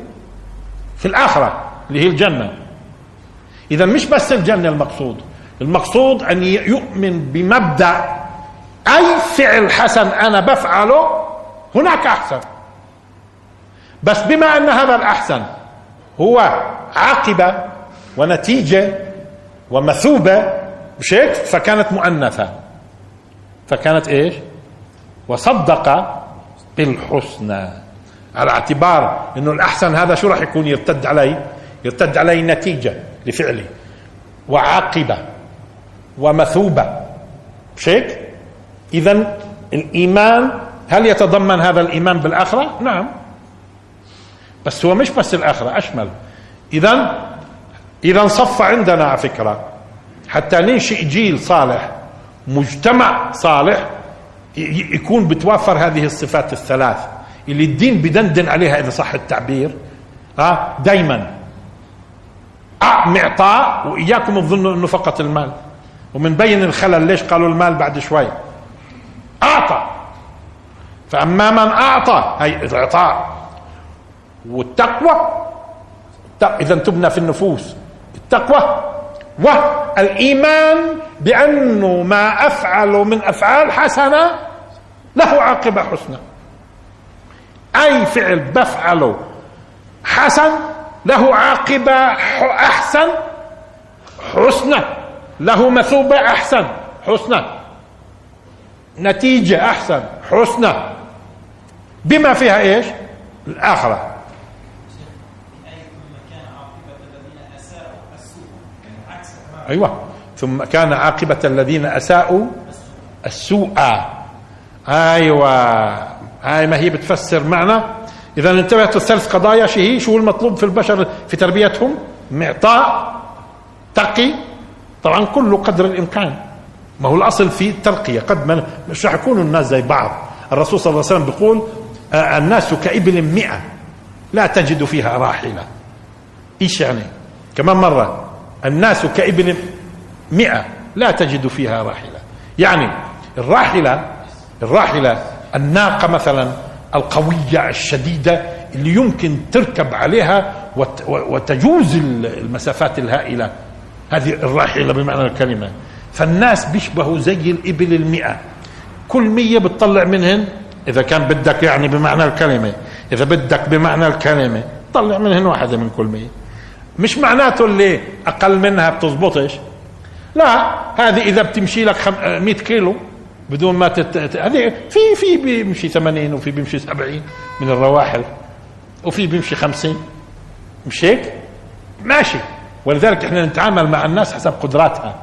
في الآخرة اللي هي الجنة. إذا مش بس الجنة المقصود. المقصود أن يؤمن بمبدأ أي فعل حسن أنا بفعله هناك أحسن. بس بما أن هذا الأحسن هو عاقبة ونتيجة ومثوبة مش هيك؟ فكانت مؤنثة. فكانت إيش؟ وصدق بالحسنى. على اعتبار إنه الأحسن هذا شو راح يكون؟ يرتد علي يرتد علي نتيجة لفعلي. وعاقبة ومثوبة. مش هيك؟ اذا الإيمان هل يتضمن هذا الإيمان بالآخرة؟ نعم. بس هو مش بس الآخرة أشمل. اذا اذا صف عندنا على فكرة. حتى ننشئ جيل صالح مجتمع صالح يكون بتوافر هذه الصفات الثلاث. اللي الدين بدندن عليها إذا صح التعبير. ها دايما. معطاء وإياكم تظنوا إنه فقط المال. ومنبين الخلل ليش قالوا المال بعد شوي؟ أعطى. فأما من أعطى هي الاعطاء والتقوى. اذا تبنى في النفوس. التقوى. والايمان بأنه ما أفعل من أفعال حسنة له عاقبة حسنى أي فعل بفعله حسن له عاقبة أحسن حسنى له مثوبة أحسن حسنى نتيجة أحسن حسنى بما فيها إيش؟ الآخرة. أيوة. ثم كان عاقبة الذين أساءوا السوء. أيوة. هاي ما هي بتفسر معنى إذا انتبهت الثلاث قضايا شو هي شو المطلوب في البشر في تربيتهم؟ معطاء تقي طبعا كله قدر الإمكان. ما هو الأصل في الترقية. قد ما مش رح يكونوا الناس زي بعض. الرسول صلى الله عليه وسلم بيقول آه، الناس كإبل مئة لا تجد فيها راحلة. إيش يعني؟ كمان مرة الناس كإبل مئة لا تجد فيها راحلة. يعني الراحلة الراحلة الناقة مثلا القوية الشديدة اللي يمكن تركب عليها وتجوز المسافات الهائلة. هذه الراحلة بمعنى الكلمة. فالناس بيشبهوا زي الإبل المئة. كل مية بتطلع منهن؟ إذا كان بدك يعني بمعنى الكلمة. إذا بدك بمعنى الكلمة طلع منهن واحدة من كل مية. مش معناته اللي أقل منها بتزبطش. لا هذه إذا بتمشي لك 100 كيلو بدون ما تت... هذه في في بيمشي 80 وفي بيمشي 70 من الرواحل وفي بيمشي 50 مش هيك؟ ماشي. ولذلك إحنا نتعامل مع الناس حسب قدراتها.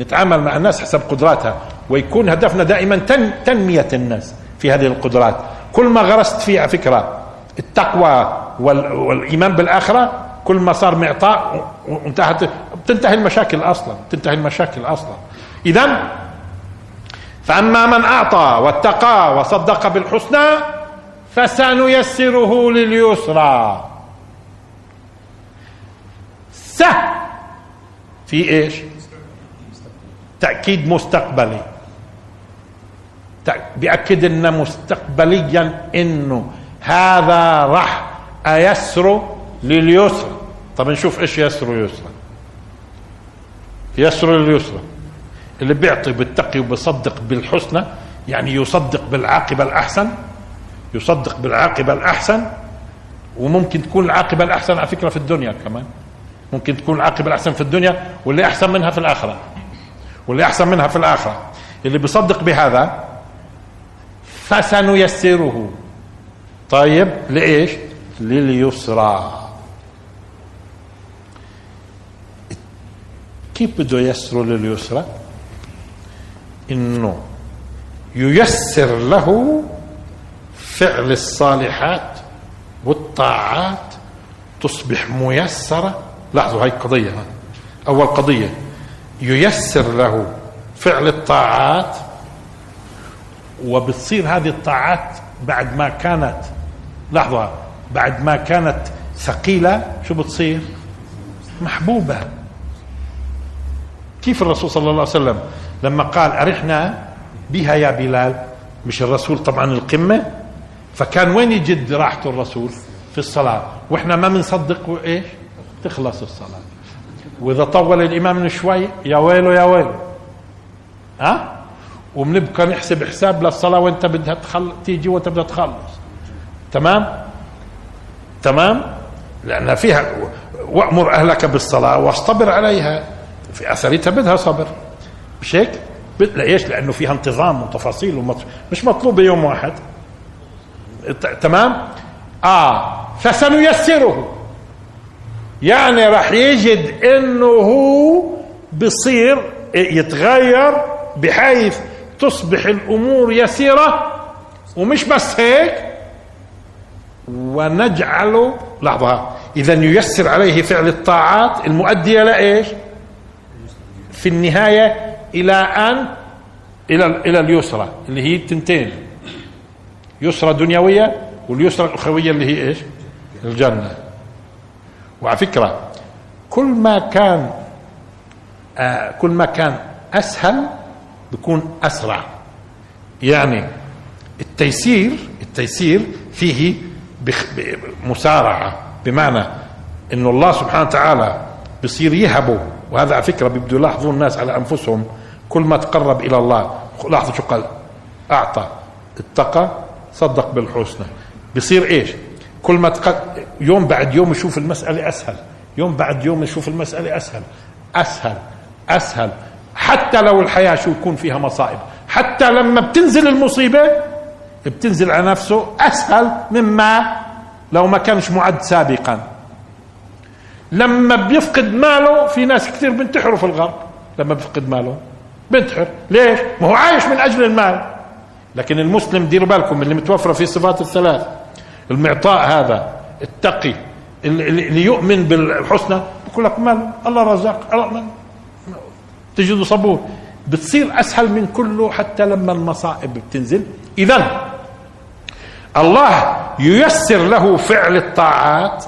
نتعامل مع الناس حسب قدراتها. ويكون هدفنا دائما تن تنمية الناس في هذه القدرات. كل ما غرست فيه على فكرة التقوى والإيمان بالآخرة كل ما صار معطاء وانتهت بتنتهي المشاكل أصلا بتنتهي المشاكل أصلا. إذا فأما من أعطى واتقى وصدق بالحسنى فسنيسره لليسرى. س في إيش؟ تأكيد مستقبلي. بيأكد إن مستقبليا إنه هذا راح ايسر لليسرى. طب نشوف إيش يسر يسرى يسر لليسرى اللي بيعطي بالتقي وبيصدق بالحسنى يعني يصدق بالعاقبة الأحسن يصدق بالعاقبة الأحسن وممكن تكون العاقبة الأحسن على فكرة في الدنيا كمان. ممكن تكون العاقبة الأحسن في الدنيا واللي أحسن منها في الآخرة. واللي أحسن منها في الآخرة. اللي بيصدق بهذا فسنيسره. طيب لإيش؟ لليسرى. كيف بده يسر لليسرى إنه ييسر له فعل الصالحات والطاعات تصبح ميسرة. لاحظوا هاي قضية أول قضية ييسر له فعل الطاعات وبتصير هذه الطاعات بعد ما كانت لاحظوا بعد ما كانت ثقيلة شو بتصير؟ محبوبة. كيف الرسول صلى الله عليه وسلم لما قال أرحنا بها يا بلال؟ مش الرسول طبعا القمة؟ فكان وين يجد راحته الرسول؟ في الصلاة. وإحنا ما بنصدق إيش تخلص الصلاة. وإذا طول الإمام شوي يا ويله يا ويله ها؟ وبنبقى نحسب حساب للصلاة وانت بدها تخل... تيجي وانت بدها تخلص. تمام؟ تمام؟ لأن فيها وأمر أهلك بالصلاة واصطبر عليها. في أثرتها بدها صبر مش هيك؟ ليش؟ لأنه فيها انتظام وتفاصيل ومط... مش مطلوب يوم واحد تمام؟ آه فسنيسره يعني راح يجد إنه هو بصير يتغير بحيث تصبح الأمور يسيرة ومش بس هيك ونجعل لحظة إذا ييسر عليه فعل الطاعات المؤدية لإيش؟ في النهاية إلى أن إلى إلى اليسرى اللي هي التنتين. يسرى دنيوية واليسرى الأخروية اللي هي إيش؟ الجنة. وعلى فكرة كل ما كان آه كل ما كان أسهل بيكون أسرع. يعني التيسير التيسير فيه مسارعة. بمعنى إنه الله سبحانه وتعالى بصير يهبه. وهذا على فكرة بده يلاحظوا الناس على أنفسهم كل ما تقرب إلى الله. لاحظوا شو قال؟ أعطى اتقى صدق بالحسنى. بصير إيش؟ كل ما تق... يوم بعد يوم يشوف المسألة أسهل. يوم بعد يوم يشوف المسألة أسهل. أسهل أسهل. حتى لو الحياة شو يكون فيها مصائب. حتى لما بتنزل المصيبة بتنزل على نفسه أسهل مما لو ما كانش معد سابقا. لما بيفقد ماله في ناس كثير بينتحروا في الغرب. لما بيفقد ماله بينتحر. ليش؟ ما هو عايش من أجل المال. لكن المسلم ديروا بالكم اللي متوفرة في صفات الثلاث. المعطاء هذا التقي اللي يؤمن بالحسنى بقول لك مال الله رزاق الله تجده صبور. بتصير أسهل من كله حتى لما المصائب بتنزل. اذا الله ييسر له فعل الطاعات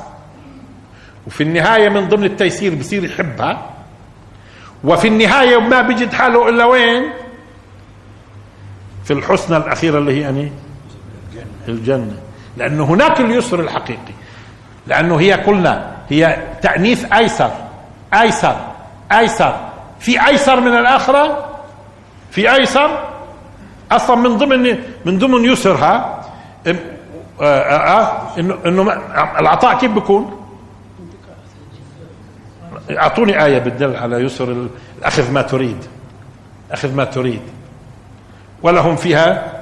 وفي النهاية من ضمن التيسير بصير يحبها. وفي النهاية ما بيجد حاله إلا وين؟ في الحسنى الأخيرة اللي هي أني؟ الجنة. لأنه هناك اليسر الحقيقي. لأنه هي قلنا هي تأنيث أيسر أيسر أيسر. في أيسر من الآخرة؟ في أيسر؟ أصلا من ضمن من ضمن يسرها آه، آه، آه، إنه العطاء كيف بيكون؟ أعطوني آية بتدل على يسر أخذ ما تريد. أخذ ما تريد. ولهم فيها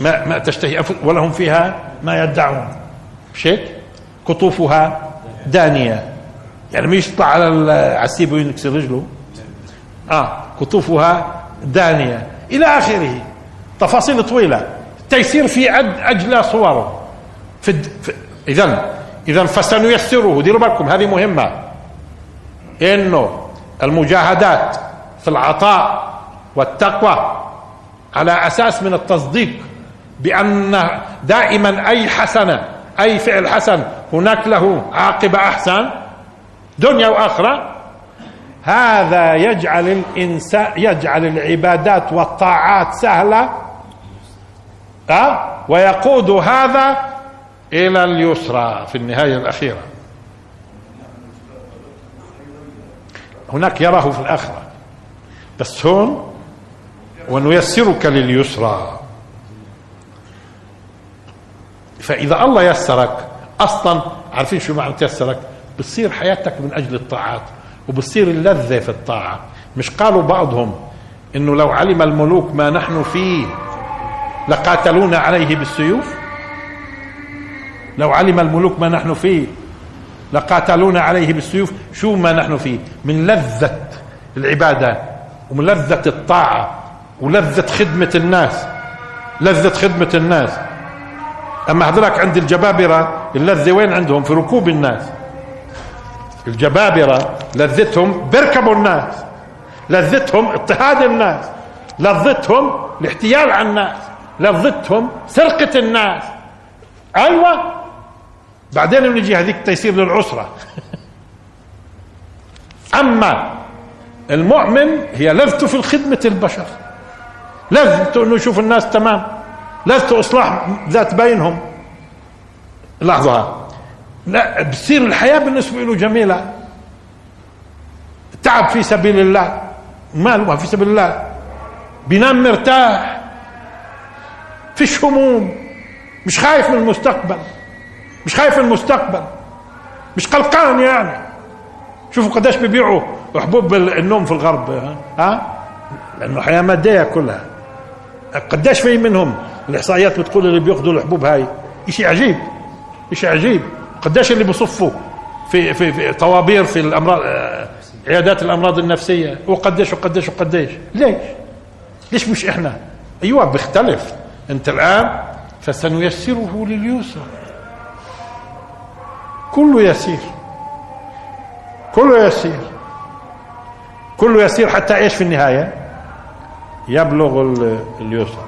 ما ما تشتهي ولهم فيها ما يدعون. مش هيك؟ قطوفها دانية. يعني مش يطلع على على السيب وينكسر رجله. آه قطوفها دانية. إلى آخره. تفاصيل طويلة. تيسير في عد اجلى صوره. في, في اذا اذا فسنيسره. ديروا بالكم هذه مهمة. إنه المجاهدات في العطاء والتقوى على أساس من التصديق بأن دائما أي حسنة أي فعل حسن هناك له عاقبة أحسن دنيا وآخرة. هذا يجعل الانسان يجعل العبادات والطاعات سهلة. أه؟ ويقود هذا إلى اليسرى في النهاية الأخيرة. هناك يراه في الآخرة. بس هون ونيسرك لليسرى. فإذا الله يسرك أصلا عارفين شو معنى تيسرك بتصير حياتك من أجل الطاعات وبتصير اللذة في الطاعة. مش قالوا بعضهم إنه لو علم الملوك ما نحن فيه لقاتلونا عليه بالسيوف؟ لو علم الملوك ما نحن فيه. لقاتلونا عليه بالسيوف. شو ما نحن فيه. من لذة العبادة ومن لذة الطاعة ولذة خدمة الناس. لذة خدمة الناس. أما هذلك عند الجبابرة اللذة وين عندهم؟ في ركوب الناس. الجبابرة لذتهم بيركبوا الناس. لذتهم اضطهاد الناس. لذتهم الاحتيال على الناس. لذتهم سرقة الناس. أيوه بعدين بنجي هذيك تيسير للعسرة. أما المؤمن هي لذته في خدمة البشر. لذته انه يشوف الناس تمام. لذته إصلاح ذات بينهم. لحظة. لا بتصير الحياة بالنسبة له جميلة. تعب في سبيل الله. مال في سبيل الله. بينام مرتاح. فيش هموم. مش خايف من المستقبل. مش خايف المستقبل. مش قلقان يعني. شوفوا قديش بيبيعوا حبوب النوم في الغرب ها؟ لأنه حياة مادية كلها. قديش في منهم الإحصائيات بتقول اللي بيأخذوا الحبوب هاي؟ شيء عجيب. شيء عجيب. قديش اللي بصفوا في في, في طوابير في الأمراض عيادات الأمراض النفسية. وقديش وقديش وقديش. ليش؟ ليش مش إحنا؟ أيوه بيختلف. أنت الآن فسنيسره لليسر كله يسير. كله يسير. كله يسير حتى إيش في النهاية؟ يبلغ اليسر.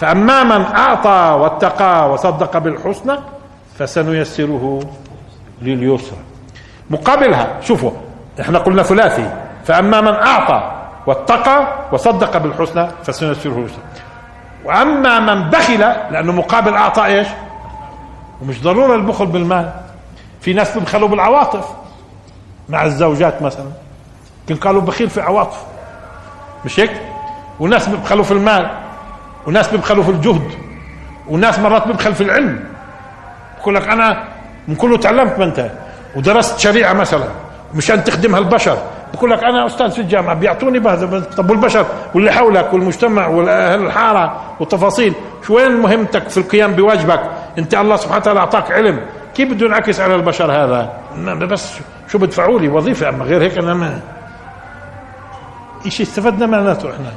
فأما من أعطى واتقى وصدق بالحسنى فسنيسره لليسر مقابلها شوفوا إحنا قلنا ثلاثي. فأما من أعطى واتقى وصدق بالحسنى فسنيسره لليسر وأما من بخل لأنه مقابل أعطى إيش؟ ومش ضروري البخل بالمال. في ناس بيبخلوا بالعواطف. مع الزوجات مثلا. كن قالوا بخيل في عواطف. مش هيك؟ وناس بيبخلوا في المال. وناس بيبخلوا في الجهد. وناس مرات بيبخل في العلم. بقول لك أنا من كله تعلمت ما أنت. ودرست شريعة مثلا. مشان تخدمها البشر بقول لك أنا أستاذ في الجامعة بيعطوني بهذا. طب والبشر؟ واللي حولك والمجتمع واهل الحارة والتفاصيل. شو وين مهمتك في القيام بواجبك؟ انت الله سبحانه وتعالى أعطاك علم. كيف بده ينعكس على البشر هذا؟ بس شو بدفعوا لي؟ وظيفة أما غير هيك أنا ما شيء استفدنا معناته إحنا.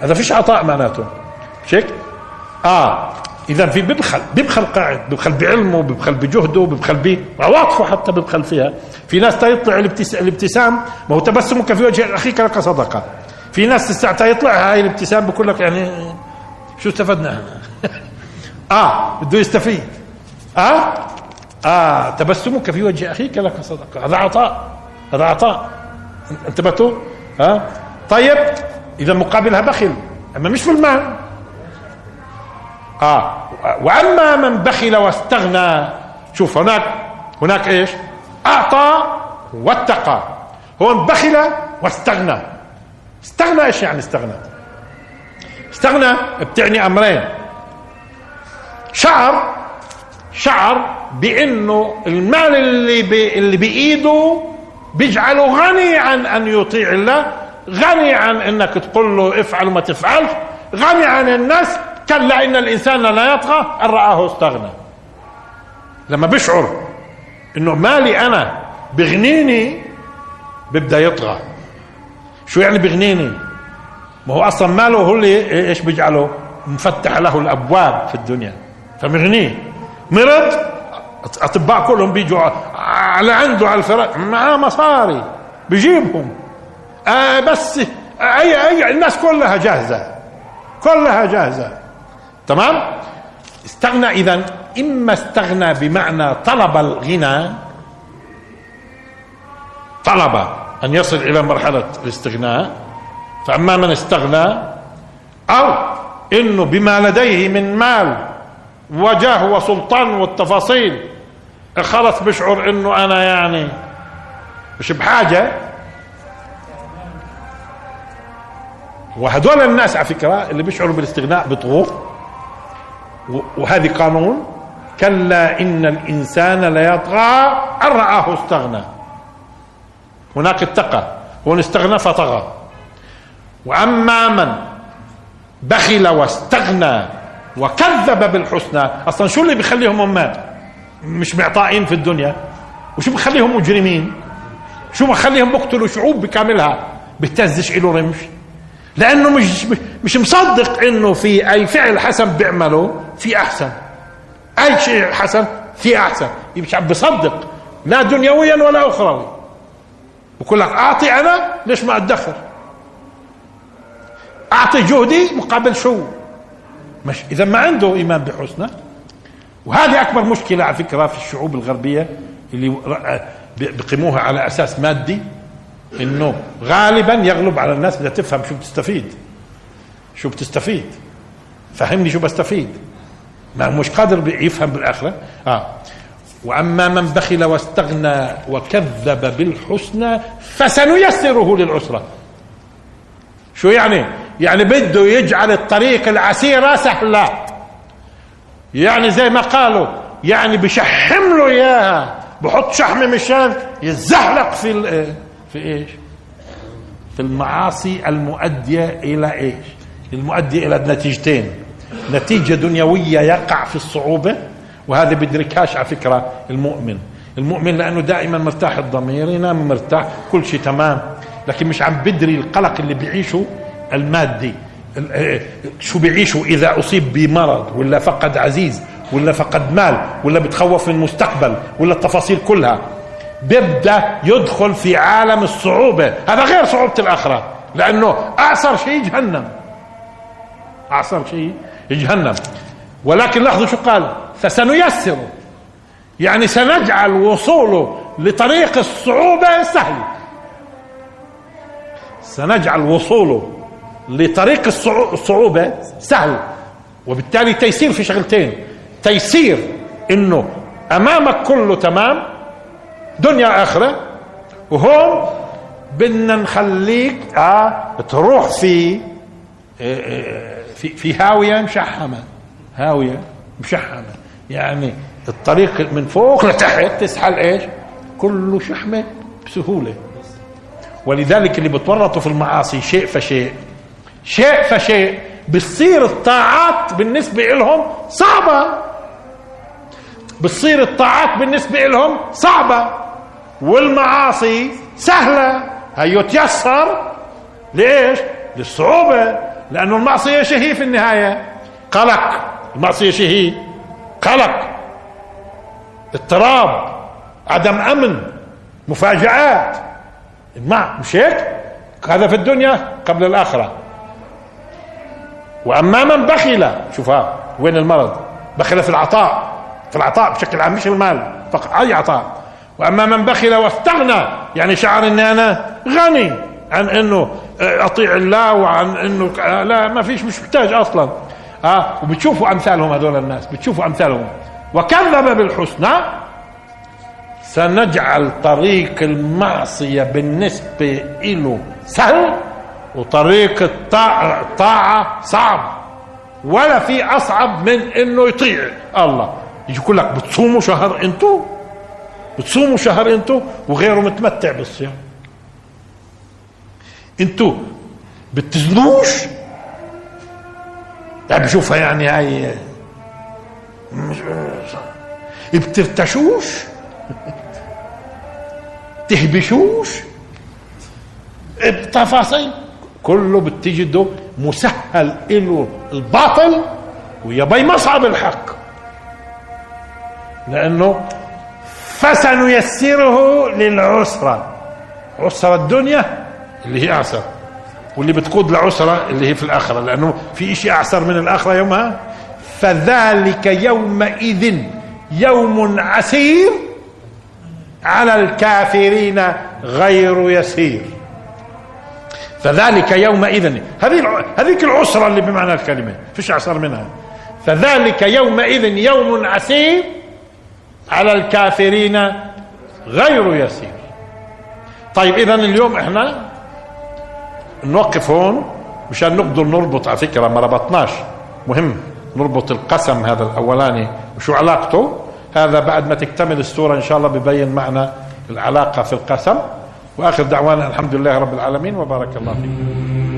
هذا فيش عطاء معناته. مش هيك؟ آه اذا في ببخل ببخل قاعد ببخل بعلمه ببخل بجهده ببخل بعواطفه حتى ببخل فيها. في ناس تيطلع الابتسام ما هو تبسمك في وجه أخيك لك صدقة. في ناس تستعطى يطلع هاي الابتسام بقول لك يعني شو استفدنا؟ آه بده يستفيد. آه؟ آه تبسمك في وجه أخيك لك صدقة. هذا عطاء. هذا عطاء. انتبهتوا ها؟ آه؟ طيب إذا مقابلها بخل أما مش في المال. آه وأما من بخل واستغنى شوف هناك هناك إيش؟ أعطى واتقى. هون بخل واستغنى. استغنى إيش يعني استغنى؟ استغنى بتعني أمرين. شعر شعر بإنه المال اللي بي اللي بإيده بيجعله غني عن أن يطيع الله غني عن إنك تقول له افعل وما تفعلش غني عن الناس كلا إن الإنسان لا يطغى أن رآه استغنى. لما بشعر إنه مالي أنا بغنيني ببدأ يطغى. شو يعني بغنيني؟ ما هو أصلا ماله هو اللي إيش بيجعله؟ مفتح له الأبواب في الدنيا. فمغنيه. مرض؟ أطباء كلهم بيجوا على عنده على الفراش معاه مصاري بجيبهم آه بس اي اي الناس كلها جاهزة. كلها جاهزة. تمام؟ استغنى إذا إما استغنى بمعنى طلب الغنى طلب أن يصل إلى مرحلة الاستغناء فأما من استغنى أو إنه بما لديه من مال وجاه وسلطان والتفاصيل خلص بشعر إنه أنا يعني مش بحاجة. وهدول الناس على فكرة اللي بيشعروا بالاستغناء بطغوا وهذه قانون كلا إن الإنسان ليطغى أن رآه استغنى. هناك اتقى هون استغنى فطغى. وأما من بخل واستغنى وكذب بالحسنى أصلا شو اللي بيخليهم أمات؟ مش معطائين في الدنيا. وشو بخليهم مجرمين؟ شو بخليهم بقتلوا شعوب بكاملها بتزش له رمش؟ لأنه مش مش مصدق إنه في أي فعل حسن بيعمله في أحسن. أي شيء حسن في أحسن. مش عم بصدق لا دنيويا ولا اخروي بقول لك أعطي أنا ليش ما أدخر؟ أعطي جهدي مقابل شو؟ مش إذا ما عنده إيمان بحسنى وهذه أكبر مشكلة على فكرة في الشعوب الغربية اللي بقيموها على أساس مادي إنه غالبا يغلب على الناس بدها تفهم شو بتستفيد. شو بتستفيد. فهمني شو بستفيد. ما مش قادر يفهم بالآخرة. آه. وأما من بخل واستغنى وكذب بالحسنى فسنيسره للعسرة. شو يعني؟ يعني بده يجعل الطريق العسيرة سهلة. يعني زي ما قالوا يعني بشحم له إياها بحط شحمه مشان يتزحلق في في إيش؟ في المعاصي المؤدية إلى إيش؟ المؤدية إلى نتيجتين نتيجة دنيوية يقع في الصعوبة وهذا بدركهاش على فكرة المؤمن المؤمن لأنه دائما مرتاح الضمير ينام مرتاح كل شيء تمام لكن مش عم بدري القلق اللي بيعيشه المادي آه، شو بيعيشوا اذا أصيب بمرض ولا فقد عزيز ولا فقد مال ولا بتخوف من المستقبل ولا التفاصيل كلها بيبدأ يدخل في عالم الصعوبة. هذا غير صعوبة الآخرة لأنه أعصر شيء جهنم. أعصر شيء جهنم. ولكن لاحظوا شو قال؟ فسنيسره. يعني سنجعل وصوله لطريق الصعوبة سهل سنجعل وصوله لطريق الصعوبة سهل. وبالتالي تيسير في شغلتين. تيسير إنه أمامك كله تمام دنيا آخرة وهون بدنا نخليك آه تروح في آه، آه، في في هاوية مشحمة. هاوية مشحمة. يعني الطريق من فوق لتحت تسحل إيش؟ كله شحمة بسهولة. ولذلك اللي بتورطوا في المعاصي شيء فشيء. شيء فشيء. بتصير الطاعات بالنسبة لهم صعبة. بتصير الطاعات بالنسبة لهم صعبة. والمعاصي سهلة. هي تيسر ليش؟ للصعوبة. لأنه المعصية شهي في النهاية. قلق. المعصية شهي قلق. اضطراب. عدم أمن. مفاجآت. ما مش هيك؟ هذا في الدنيا قبل الآخرة. وأما من بخل شوفها وين المرض؟ بخل في العطاء في العطاء بشكل عام مش المال فقط أي عطاء. وأما من بخل واستغنى يعني شعر إني أنا غني عن إنه أطيع الله وعن إنه لا ما فيش مش محتاج أصلا. آه وبتشوفوا أمثالهم هذول الناس بتشوفوا أمثالهم. وكذب بالحسنى سنجعل طريق المعصية بالنسبة له سهل. وطريق الطاعة صعب. ولا في أصعب من إنه يطيع الله. يقول لك بتصوموا شهر أنتوا بتصوموا شهر أنتوا وغيره متمتع بالصيام. أنتوا بتزنوش؟ يعني بشوفها يعني هاي. بترتشوش؟ تهبشوش؟ بتفاصيل؟ كله بتجده مسهل له الباطل ويبي مصعب الحق. لأنه فسنيسره للعسرة. عسرة الدنيا اللي هي أعسر. واللي بتقود لعسرة اللي هي في الآخرة. لأنه في شيء أعسر من الآخرة يومها. فذلك يومئذ يوم عسير على الكافرين غير يسير. فذلك يومئذ هذه هذيك العسرة اللي بمعنى الكلمة فيش أعسر منها. فذلك يومئذ يوم عسير على الكافرين غير يسير. طيب إذا اليوم إحنا نوقف هون مشان نقدر نربط على فكرة ما ربطناش. مهم نربط القسم هذا الأولاني وشو علاقته. هذا بعد ما تكتمل السورة إن شاء الله ببين معنا العلاقة في القسم. وآخر دعوانا الحمد لله رب العالمين وبارك الله فيكم.